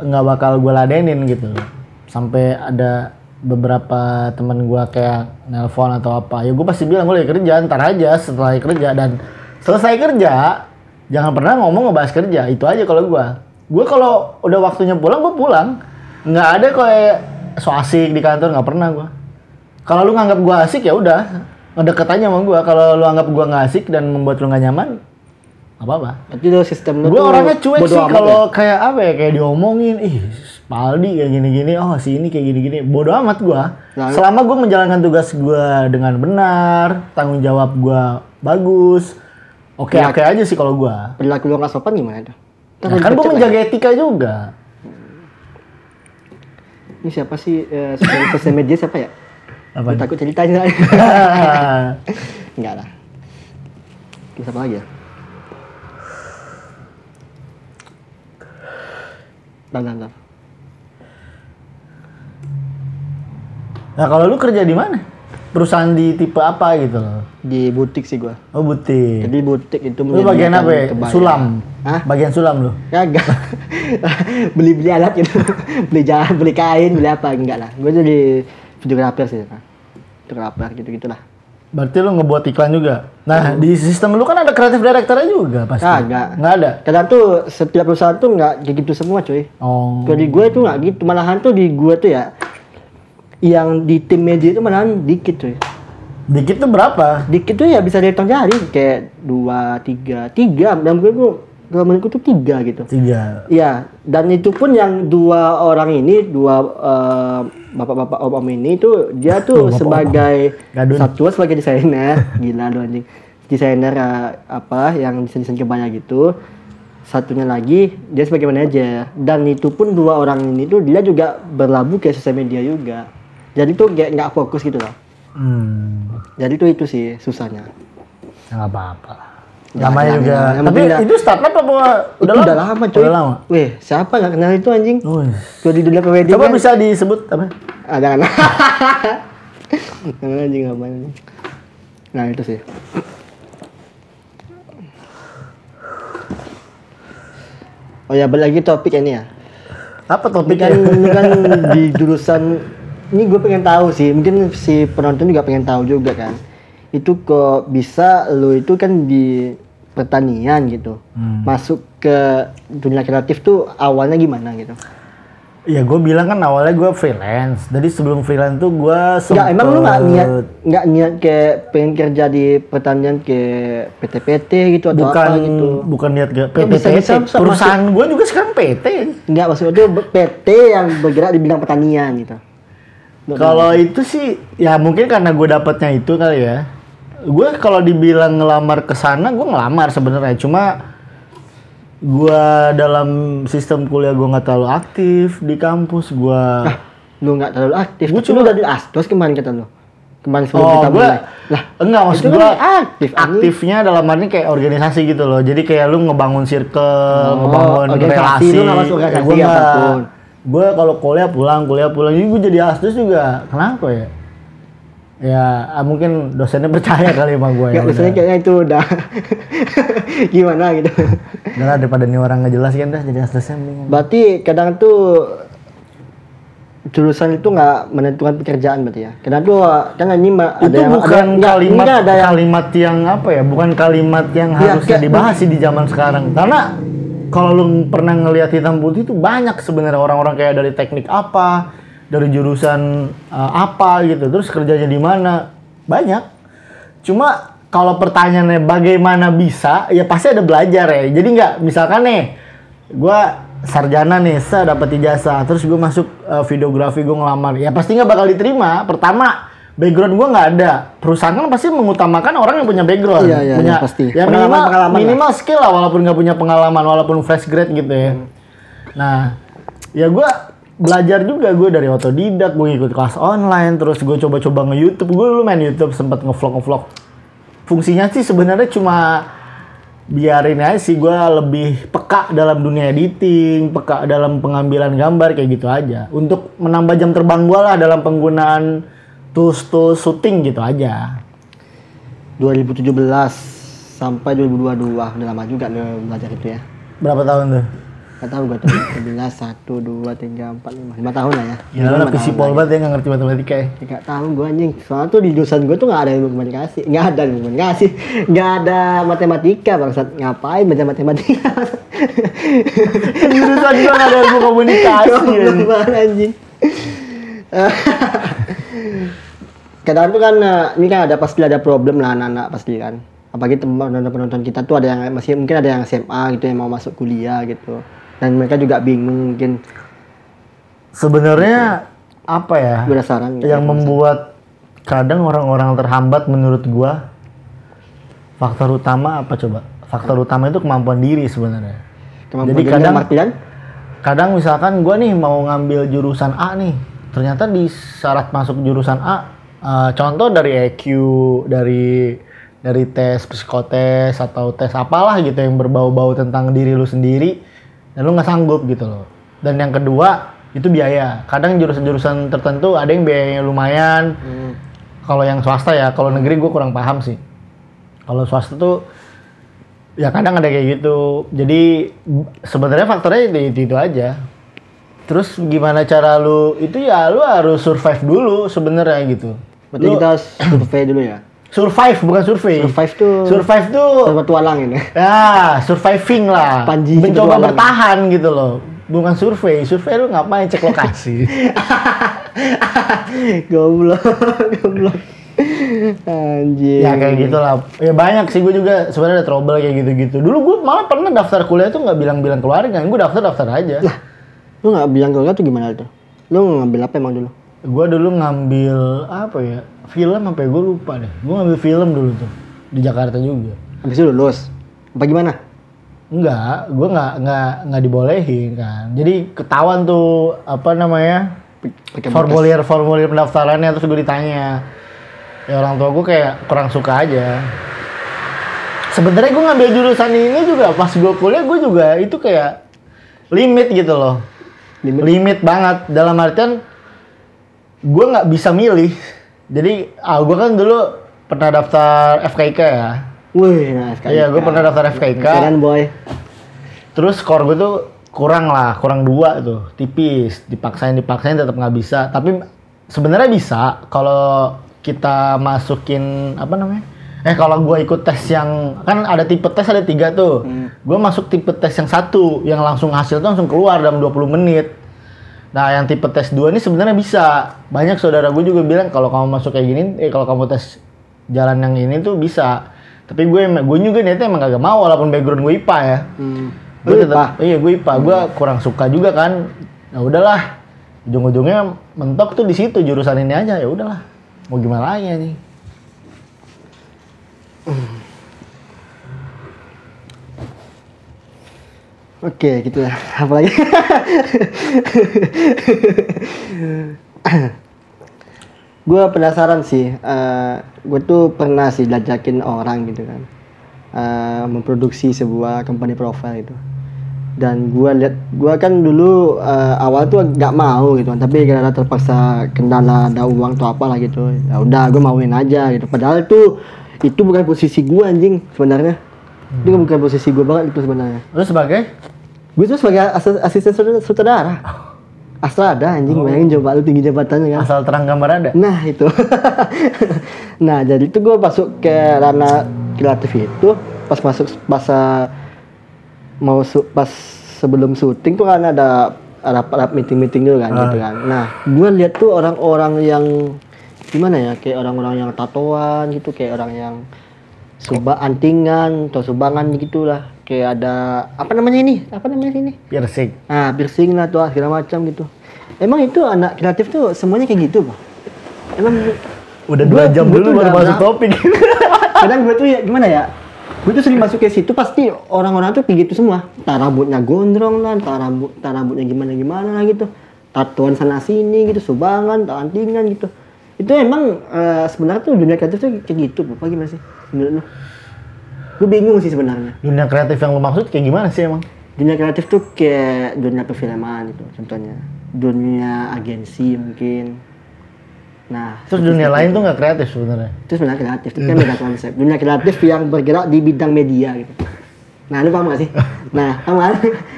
nggak bakal gue ladenin gitu. Sampai ada beberapa teman gue kayak nelpon atau apa, ya gue pasti bilang gue lagi kerja, ntar aja setelah kerja. Dan selesai kerja, jangan pernah ngomong ngebahas kerja. Itu aja kalau gua. Gua kalau udah waktunya pulang gua pulang. Nggak ada kayak so asik di kantor nggak pernah gua. Kalau lu nganggap gua asik ya udah. Ngedeket aja sama gua. Kalau lu anggap gua nggak asik dan membuat lu nggak nyaman apa apa Berarti lu sistem lu gua tuh orangnya cuek sih kalau ya? kayak apa ya kayak diomongin ih Paldi kayak gini-gini oh si ini kayak gini-gini bodoh amat gua Nah, selama gua menjalankan tugas gua dengan benar tanggung jawab gua bagus oke Ya. oke aja sih kalau gua perilaku lu nggak sopan gimana Nah, kan dipecat menjaga lagi. etika juga Ini siapa sih eh, sosial media siapa ya? apa takut ceritanya. Enggak lah. Terus apa lagi ya? Bentar, bentar. nah kalau lu kerja di mana perusahaan di tipe apa gitu loh Di butik sih gua. oh butik Jadi butik itu lu bagian apa ya? kebaya. sulam Hah? bagian sulam lu Kagak. Beli-beli alat gitu. beli jalan, beli kain, beli apa? Enggak lah. Gua jadi videografer sih. Nah. Videografer gitu-gitulah. Berarti lu ngebuat iklan juga nah di sistem lu kan ada kreatif direkturnya juga pasti Kagak. nggak ada Kadang tuh setiap perusahaan tuh nggak kayak gitu semua cuy. oh Kalau di gue tuh nggak gitu, malahan tuh di gue tuh ya yang di tim media itu malahan dikit cuy. dikit tuh berapa Dikit tuh ya bisa dihitung jari kayak dua, tiga, tiga. Dan gue tuh kalau menurutku tuh tiga gitu. tiga Iya, dan itu pun yang dua orang ini, dua eh, bapak-bapak om-om ini tuh dia tuh Bapak-bapak. sebagai satu sebagai desainer, gila lu anjing. Desainer eh, apa yang desain-desain kebaya gitu. Satunya lagi dia sebagai manajer dan itu pun dua orang ini tuh dia juga berlabuh ke sosial media juga. Jadi tuh kayak nggak fokus gitu loh. hmm Jadi tuh itu sih susahnya. ya nggak apa-apa lah. Namanya juga. yang Tapi penting dah- itu startup apa udah lama? udah lama coy. Udah lama. Weh, siapa nggak kenal itu anjing? Wih. Gua di dunia wedding Coba kan. bisa disebut apa? Ah, jangan. jangan anjing ngapain anjing. Nah, itu sih. Oh ya, balik lagi topik ini ya. Apa Ini topiknya? kan, ini kan di jurusan ini gue pengen tahu sih, mungkin si penonton juga pengen tahu juga kan. Itu kok bisa lo itu kan di pertanian gitu. Hmm. Masuk ke dunia kreatif tuh awalnya gimana gitu? Ya gue bilang kan awalnya gue freelance. Jadi sebelum freelance tuh gue Enggak, emang lu nggak niat nggak niat kayak pengen kerja di pertanian kayak PT-PT gitu atau bukan apa gitu? bukan niat ke PT, bisa-bisa PT. masuk- Perusahaan gue juga sekarang PT. Enggak, maksudnya tuh PT yang bergerak di bidang pertanian gitu. Kalau itu sih ya mungkin karena gue dapatnya itu kali ya. Gue kalau dibilang ngelamar ke sana gue ngelamar sebenarnya cuma gue dalam sistem kuliah gue nggak terlalu aktif di kampus gue Lu nggak terlalu aktif. Gua Tapi cuma- di Astos kemarin kata lu. Kemarin sebelum oh kita gue mulai. Lah, enggak maksud kan gue aktif, aktifnya dalam arti kayak organisasi gitu loh jadi kayak lu ngebangun circle Oh, ngebangun relasi lu nggak masuk organisasi gue nggak apa pun. gue kalau kuliah pulang kuliah pulang jadi gue jadi asdos juga kenapa ya ya ah, mungkin dosennya percaya kali sama gue ya Enggak, misalnya kayaknya itu udah gimana gitu. udah lah, daripada nih orang nggak jelas kan dah jadi asdosnya mendingan. Berarti kadang tuh jurusan itu nggak menentukan pekerjaan berarti ya. Kadang tuh kan ini ada itu yang bukan ada, ini kalimat kan ada yang kalimat yang apa ya bukan kalimat yang Iya, harusnya kayak- dibahas sih di zaman sekarang karena kalau lu pernah ngelihat hitam putih itu banyak sebenarnya orang-orang kayak dari teknik apa dari jurusan uh, apa gitu terus kerjanya di mana? Banyak. Cuma kalau pertanyaannya bagaimana bisa ya pasti ada belajar ya. Jadi nggak misalkan nih gua sarjana nih saya dapat ijazah terus gue masuk uh, videografi gue ngelamar. Ya pasti nggak bakal diterima. Pertama background gue nggak ada. Perusahaan kan pasti mengutamakan orang yang punya background. Iya, iya, punya iya, pasti. ya Pengalaman- minimal pengalaman lah. minimal skill lah walaupun nggak punya pengalaman walaupun fresh grade gitu ya. Nah ya gue belajar juga gue dari otodidak gue ikut kelas online terus gue coba-coba nge YouTube gue dulu main YouTube sempat ngevlog ngevlog fungsinya sih sebenarnya cuma biarin aja sih gue lebih peka dalam dunia editing, peka dalam pengambilan gambar kayak gitu aja. Untuk menambah jam terbang gue lah dalam penggunaan tools-tools syuting gitu aja. 2017 sampai 2022 udah lama juga belajar itu ya. Berapa tahun tuh? Gak tahu gue tuh 11, 1, 2, 3, 4, 5, 5 tahun lah ya. Gila lah PC Pol banget ya nggak ngerti matematika ya. Ya, Gak tahu gue anjing. Soalnya tuh di jurusan gue tuh gak ada ilmu komunikasi. Gak ada ilmu komunikasi. Gak ada matematika bangsat. Ngapain baca matematika? Jurusan gue nggak ada ilmu komunikasi. ya. Goblok anjing. Kadang tuh kan eh, ini kan ada pasti ada problem lah anak-anak pasti kan. Apalagi teman penonton kita tuh ada yang masih mungkin ada yang SMA gitu yang mau masuk kuliah gitu. Dan mereka juga bingung mungkin Sebenarnya apa ya? gue ada saran nggak? yang membuat kadang orang-orang terhambat menurut gua faktor utama apa coba? Faktor utama itu kemampuan diri sebenarnya. Kemampuan Jadi diri kadang artian kadang misalkan gua nih mau ngambil jurusan A nih, ternyata di syarat masuk jurusan A eh, contoh dari EQ, dari dari tes psikotes atau tes apalah gitu yang berbau-bau tentang diri lu sendiri dan lu nggak sanggup gitu loh. Dan yang kedua itu biaya. Kadang jurusan-jurusan tertentu ada yang biayanya lumayan, hmm, kalau yang swasta ya, kalau negeri gue kurang paham sih. Kalau swasta tuh ya kadang ada kayak gitu. Jadi sebenarnya faktornya itu, itu, itu aja. Terus gimana cara lu itu ya lu harus survive dulu sebenarnya gitu. berarti Lu kita survei dulu ya. Survive bukan survei. Survive tuh Survive tuh petualang ini. ya surviving lah. Panji Mencoba petualang. bertahan gitu loh. Bukan survei. Survei lu ngapain cek lokasi. goblok, goblok. Anjir. Ya kayak gitu lah. Ya banyak sih gue juga sebenarnya ada trouble kayak gitu-gitu. Dulu gue malah pernah daftar kuliah tuh nggak bilang-bilang keluarga, gue daftar-daftar aja. Lu nggak bilang keluarga tuh gimana tuh? Lu ngambil apa emang dulu? Gue dulu ngambil apa ya? Film apa ya? Gue lupa deh. Gue ngambil film dulu tuh di Jakarta juga. Habis itu lulus. Apa gimana? Enggak, gue nggak nggak nggak dibolehin kan. Jadi ketahuan tuh apa namanya bekas. formulir formulir pendaftarannya terus gue ditanya. Ya orang tua gue kayak kurang suka aja. sebenarnya gue ngambil jurusan ini juga pas gue kuliah gue juga itu kayak limit gitu loh Limit. limit banget dalam artian gue nggak bisa milih. Jadi ah gue kan dulu pernah daftar FKIK ya. Wih, nah sekali. iya gue pernah daftar FKIK Keren boy. terus skor gue tuh kurang lah kurang dua tuh tipis. Dipaksain dipaksain tetap nggak bisa. Tapi sebenarnya bisa kalau kita masukin apa namanya? Eh kalau gue ikut tes yang kan ada tipe tes ada tiga tuh. Gue masuk tipe tes yang satu yang langsung hasil tuh langsung keluar dalam 20 menit nah yang tipe tes dua ini sebenarnya bisa. Banyak saudara gue juga bilang kalau kamu masuk kayak gini eh kalau kamu tes jalan yang ini tuh bisa. Tapi gue gue juga niatnya emang kagak mau walaupun background gue IPA ya. Hmm. gue Lu tetap iya gue IPA gue kurang suka juga kan. Ya udahlah. Ujung-ujungnya mentok tuh di situ jurusan ini aja. Ya udahlah. Mau gimana lagi nih Oke, gitu lah. Apa lagi? gue penasaran sih. gue tuh pernah sih diajakin orang gitu kan, eh, memproduksi sebuah company profile itu. Dan gue lihat, gue kan dulu eh, awal tuh nggak mau gitu kan, tapi karena terpaksa kendala ada uang atau apalah gitu, ya udah gue mauin aja gitu. Padahal tuh itu bukan posisi gue anjing sebenarnya. Itu bukan posisi gue banget itu sebenarnya. terus sebagai Gue tuh sebagai asis- asisten sutradara-. Asal ada anjing, bayangin coba lu tinggi jabatannya kan. asal terang gambar ada Nah itu. nah jadi itu gue masuk ke ranah kreatif itu pas masuk pas uh, mau su- pas sebelum syuting tuh kan ada ada meeting-meeting dulu kan gitu kan. Nah gue lihat tuh orang-orang yang gimana ya kayak orang-orang yang tatoan gitu kayak orang yang suba antingan atau subangan gitulah kayak ada apa namanya ini apa namanya ini piercing Nah, piercing lah tuh segala macam gitu. Emang itu anak kreatif tuh semuanya kayak gitu, Pak? Emang udah dua jam gua dulu baru masuk topik kadang gue tuh ya gimana ya? Gue tuh sering masuk ke situ pasti orang-orang tuh kayak gitu semua. Entah rambutnya gondrong lah, entah rambut, entah rambutnya gimana gimana lah gitu. Tatoan sana sini gitu, subangan, entah antingan gitu. Itu emang eh, sebenarnya tuh dunia kreatif tuh kayak gitu. Apa gimana sih? Menurut lu? Gue bingung sih sebenarnya. dunia kreatif yang lo maksud kayak gimana sih emang? Dunia kreatif tuh kayak dunia perfilman gitu contohnya. Dunia agensi mungkin. Nah terus dunia lain tuh nggak kreatif sebenarnya? Itu sebenarnya kreatif itu kan beda konsep. Dunia kreatif yang bergerak di bidang media gitu. Nah lu paham gak sih? Nah paham gak?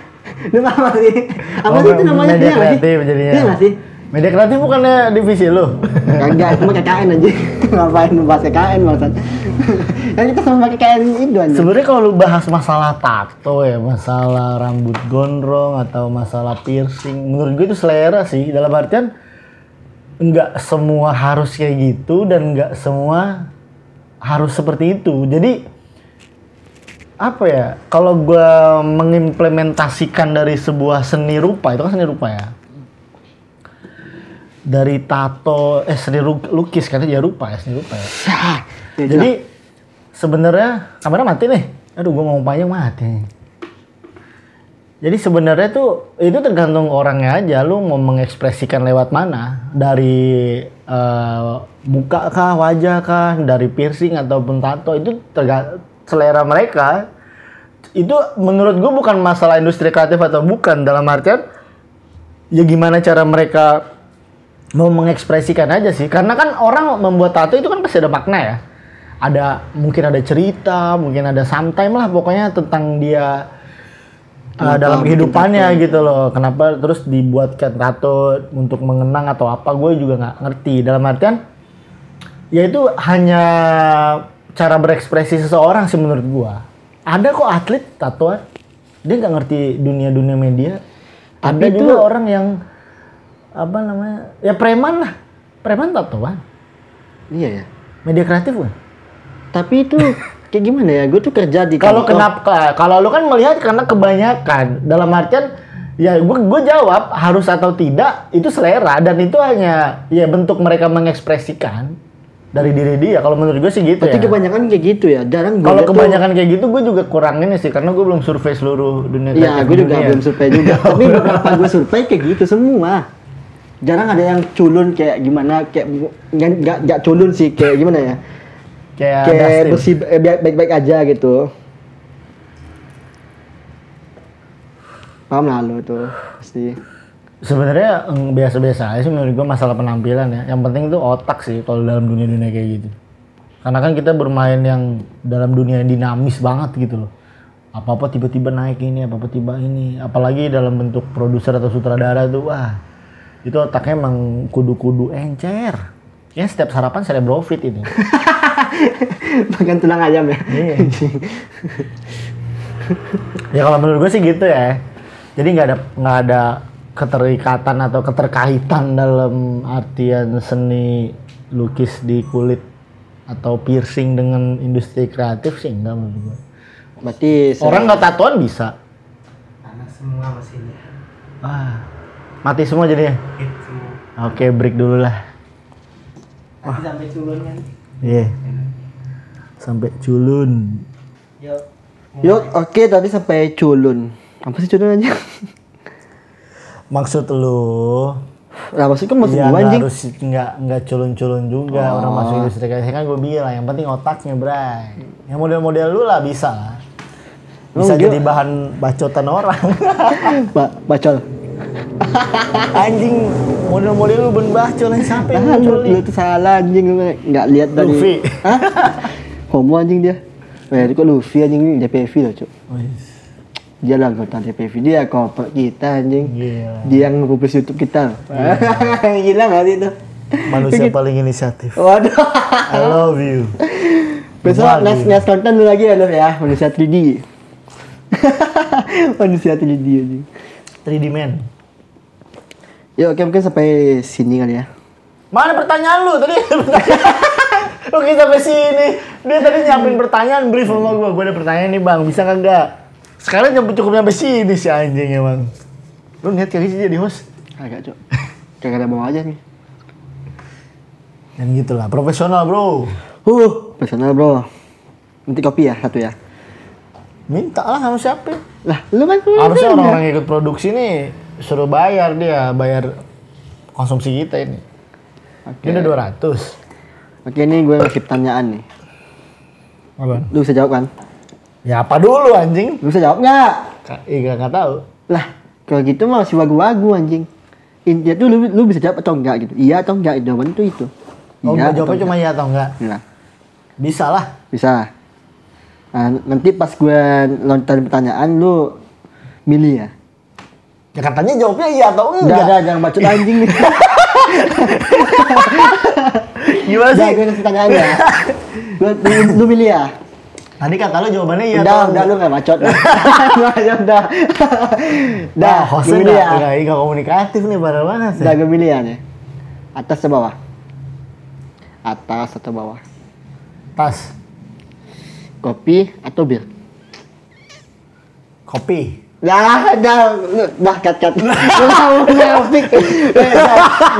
lu paham gak sih? Apa Oh, sih itu namanya? media Iya kreatif jadinya. iya gak sih media kreatif bukannya divisi lo Kagak, itu mah KKN aja ngapain lu bahas KKN maksud kan kita sama pakai KKN itu aja Sebenarnya kalau lu bahas masalah tato ya, masalah rambut gondrong atau masalah piercing, menurut gue itu selera sih. Dalam artian nggak semua harus kayak gitu dan nggak semua harus seperti itu. Jadi apa ya? Kalau gue mengimplementasikan dari sebuah seni rupa itu kan seni rupa ya. Dari tato, eh seni lukis kan ya rupa ya seni rupa ya. Ya, Jadi sebenarnya kamera mati nih. Aduh, gua ngomong panjang mati. Jadi sebenarnya tuh itu tergantung orangnya aja. Lu mau mengekspresikan lewat mana? Dari muka kah, wajah kah, dari piercing ataupun tato itu tergantung selera mereka. Itu menurut gue bukan masalah industri kreatif atau bukan dalam artian ya gimana cara mereka mau mengekspresikan aja sih karena kan orang membuat tato itu kan pasti ada makna ya. Ada mungkin ada cerita mungkin ada sometime lah pokoknya tentang dia uh, dalam kehidupannya gitu. loh. Kenapa terus dibuatkan tato untuk mengenang atau apa gue juga nggak ngerti. Dalam artian ya itu hanya cara berekspresi seseorang sih menurut gua. Ada kok atlet tatoan dia nggak ngerti dunia dunia media ada itu- juga orang yang apa namanya ya preman lah preman tatoan iya ya media kreatif kan tapi itu kayak gimana ya gue tuh kerja di kalau kenapa kalau lu kan melihat karena kebanyakan dalam artian ya gue gue jawab harus atau tidak itu selera dan itu hanya ya bentuk mereka mengekspresikan dari diri dia kalau menurut gue sih gitu Berarti ya kebanyakan kayak gitu ya. Jarang kalau liat tuh- kebanyakan kayak gitu gue juga kurang ini sih karena gue belum survei seluruh dunia Iya, gue juga dunia. belum survei juga. Tapi beberapa gue survei kayak gitu semua. Jarang ada yang culun kayak gimana, kayak nggak nggak culun sih kayak gimana ya. Kayak, kayak bersih eh, baik- baik-baik aja gitu. Paham lah lu tuh pasti. Sebenarnya mm, biasa-biasa aja sih menurut gua masalah penampilan ya. Yang penting tuh otak sih kalau dalam dunia-dunia kayak gitu. Karena kan kita bermain yang dalam dunia yang dinamis banget gitu loh. Apa-apa tiba-tiba naik ini, apa-apa tiba ini. Apalagi dalam bentuk produser atau sutradara tuh wah. Itu otaknya emang kudu-kudu encer. Ya setiap sarapan cerebrofit itu. Makan tulang ayam ya. Iya. ya kalau menurut gue sih gitu ya. Jadi nggak ada nggak ada keterikatan atau keterkaitan dalam artian seni lukis di kulit atau piercing dengan industri kreatif sih enggak menurut gue. Berarti Orang nggak tatoan bisa. Panas semua mesinnya. Ah, mati semua jadinya. Oke, break dulu lah. Nanti sampai culun kan. Iya. Sampai culun. Yuk. Yuk, oke tadi sampai culun. Apa sih culun aja? Maksud lu Nah, maksudnya maksud gua nggak anjing. harus nggak nggak culun-culun juga Oh. orang masuk industri kreatif kan gue bilang yang penting otaknya bray yang model-model lu lah bisa lah bisa Lu jadi bahan bacotan orang Ba bacol. anjing model-model lu ben bacol yang sampai Ah, lu, lu tuh salah anjing lu nggak lihat dari. Luffy. Hah? Homo anjing dia. Eh, itu kok Luffy anjing DPV loh, Cuk. Dia lah anggota DPV dia koper kita anjing. Gila. Dia yang nge-publish YouTube kita. Gila nggak sih itu? manusia paling inisiatif Waduh. I love you Besok next next konten lu lagi ya, Lu ya. Manusia 3D. Manusia 3D anjing. 3D man Yuk, oke mungkin sampai sini kali ya. mana pertanyaan lu tadi lu kita sampai sini dia tadi nyiapin pertanyaan brief sama gue gue ada pertanyaan nih bang bisa kagak sekarang nyampe cukup nyampe sini si anjing emang lu niat kali sih jadi host Agak, Cuk. Kagak ada mau aja nih. Dan gitulah, profesional bro. Uh, personal bro. Nanti kopi ya satu ya. Minta lah sama siapa. Lah, lu kan Harusnya orang-orang ikut produksi nih suruh bayar dia, bayar konsumsi kita ini. Oke. Ini udah 200. Oke, ini gue ngasih pertanyaan nih. Apa? Lu bisa jawab kan? Ya apa dulu anjing? Lu bisa jawab nggak? Iya nggak tahu. Lah, kalau gitu mah masih wagu-wagu anjing. Intinya tuh lu, lu bisa jawab atau enggak gitu. Iya atau enggak jawaban itu itu. Oh, Iya jawabnya cuma iya atau enggak? Nah, Bisa lah. bisa. Nah, nanti pas gue lontarin pertanyaan lu milih ya. Ya katanya jawabnya iya atau Enggak enggak. ada jangan bacot anjing nih. Gimana sih? gue kasih pertanyaannya. Lu, lu, lu milih ya? Tadi kata lu jawabannya iya udah, atau udah lu nggak bacot. Udah, udah. Udah, Nah, gue milih ya. nggak komunikatif nih parah banget sih. Udah gue milih ya nih. Atas atau bawah? Atas atau bawah? Tas, Kopi atau bir? kopi. Dah, dah, dah kat kat. Munafik. Eh,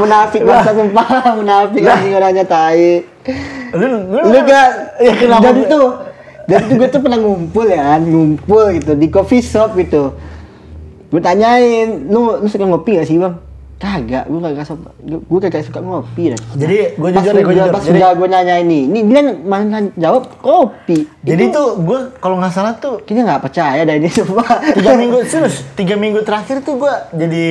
Munafik banget sumpah, munafik anjing orangnya tai. Lu lu, Lu gak ya kenapa? Jadi tuh Jadi tuh gue tuh pernah ngumpul ya ngumpul gitu di coffee shop gitu. Gue tanyain, lu lu suka ngopi gak sih bang? Kagak, gue kagak suka, gue kagak suka ngopi dan. Jadi gue jujur gue jujur. Pas Jadi, udah gue nanya ini, ini dia mana jawab kopi. jadi Itu tuh gue kalau nggak salah tuh kita nggak percaya dah ini semua. tiga minggu serius tiga minggu terakhir tuh gue jadi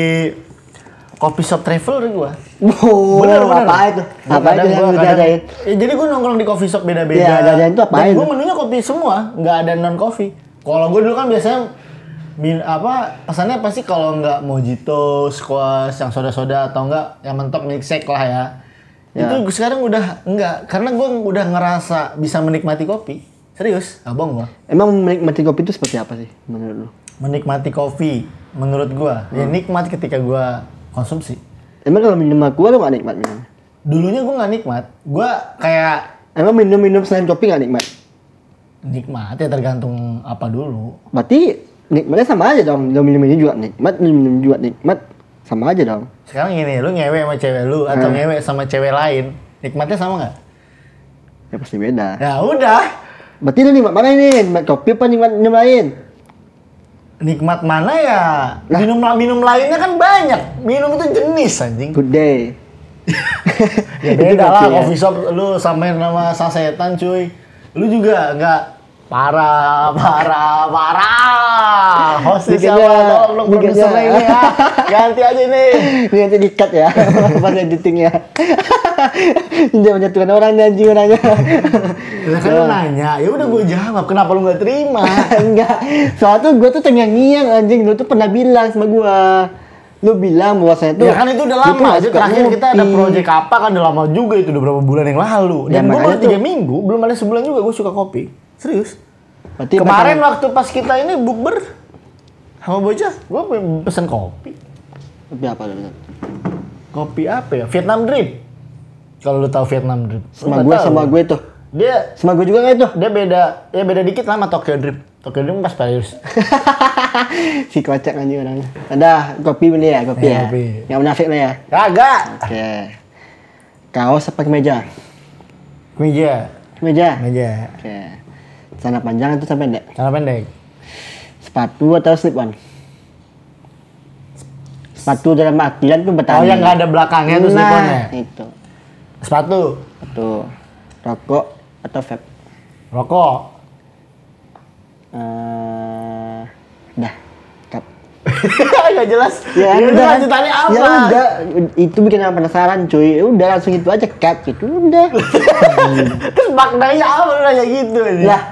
coffee shop traveler gue. Wow, Bener, bener. apa itu? Apa itu yang kadang- jadain? Ya, jadi gue nongkrong di coffee shop beda-beda. Iya, jadain tuh apain? Gue menunya kopi semua, nggak ada non coffee. Kalau gue dulu kan biasanya min apa pesannya pasti kalau nggak mojito, squash, yang soda-soda atau enggak yang mentok milkshake lah ya. Ya. Itu sekarang udah enggak karena gue udah ngerasa bisa menikmati kopi. Serius, abang gua. Emang menikmati kopi itu seperti apa sih menurut lu? Menikmati kopi menurut gua ya Hmm. nikmat ketika gua konsumsi. Emang kalau minum aqua lu nggak nikmat minum? Dulunya gua nggak nikmat, gua kayak Emang minum-minum selain kopi nggak nikmat? nikmat ya tergantung apa dulu. Berarti nikmatnya sama aja dong. Lu minum ini juga nikmat, lu minum juga nikmat, sama aja dong. Sekarang gini, lu ngewe sama cewek lu atau Hmm. ngewe sama cewek lain, nikmatnya sama nggak? Ya pasti beda. Ya udah, Berarti lu nikmat mana ini? Nikmat kopi apa nikmat minum lain? nikmat mana ya? Minum minum lainnya kan banyak. Minum itu jenis anjing. Good day. ya beda lah ya. coffee shop lu samain nama sasetan cuy. Lu juga nggak parah, parah, parah. Bikinnya- siapa? Tolong produsernya ini ya. Ganti aja ini. Ini nanti di-cut ya pas editingnya. Jangan menyatukan orang anjing orangnya. Lah kan lu nanya, ya udah gue jawab. Kenapa lu nggak terima? Enggak. Soalnya tuh gue tuh terngiang-ngiang anjing. Lu tuh pernah bilang sama gue. Lu bilang bahwasanya tuh. ya kan itu udah lama suka Terakhir kita ada project apa kan udah lama juga itu udah berapa bulan yang lalu. Ya, Dan gue baru tiga minggu, belum ada sebulan juga gue suka kopi. Serius. Berarti Kemarin masalah- waktu pas kita ini bukber sama bocah, gue pesen kopi. Kopi apa lu? Kopi apa ya? Vietnam Drip. Kalau lu tahu Vietnam Drip. Sama gue sama gue tuh. Dia Sama gue juga nggak itu? dia beda, ya beda dikit lah sama Tokyo Drip. Tokyo Drip pas Paris. si kocak anjing orangnya. Ada kopi beli ya, kopi Iya, ya. kopi. Yang munafik lah ya. Kagak. Oke. Kaos apa kemeja? Meja, Kemeja. meja. Oke. Celana panjang itu sampai pendek. Celana pendek. Sepatu atau slip on? Sepatu dalam artian tuh bertani. Oh yang nggak ada belakangnya tuh nah, sliponnya. itu. Sepatu, Sepatu. Rokok atau vape? rokok. Eh, dah. Cut. Gak jelas. Ya, Ya, udah lanjutannya apa? Ya udah, itu bikin orang penasaran cuy. Ya Udah langsung itu aja cut gitu. Udah. Terus maknanya apa lu nanya gitu aja? lah.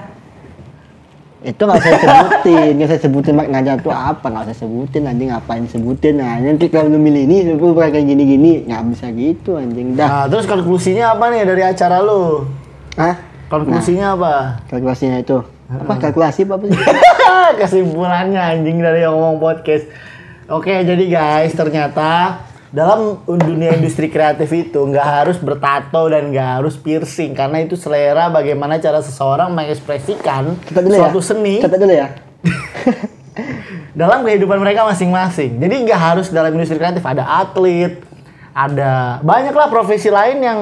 Itu nggak usah sebutin, nggak usah sebutin maknanya tuh apa, nggak usah sebutin anjing ngapain sebutin nah nanti kalau lu milih ini lu kayak gini-gini. Nggak bisa gitu anjing dah. Nah, terus konklusinya apa nih dari acara lu? ah Konklusinya apa? kalkulasinya itu. Apa kalkulasi apa, apa sih? Kesimpulannya anjing dari yang ngomong podcast. Oke, jadi guys, ternyata dalam dunia industri kreatif itu nggak harus bertato dan nggak harus piercing karena itu selera bagaimana cara seseorang mengekspresikan suatu ya seni catat dulu ya dalam kehidupan mereka masing-masing. Jadi nggak harus dalam industri kreatif ada atlet, ada banyaklah profesi lain yang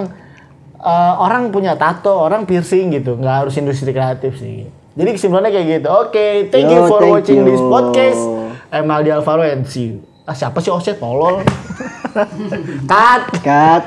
eh, orang punya tato, orang piercing gitu. Nggak harus industri kreatif sih. Jadi kesimpulannya kayak gitu. Oke, thank you Yo, for thank watching you. this podcast. I'm Aldi Alvaro and see you. Ah siapa sih Oset tolol? Cut. cut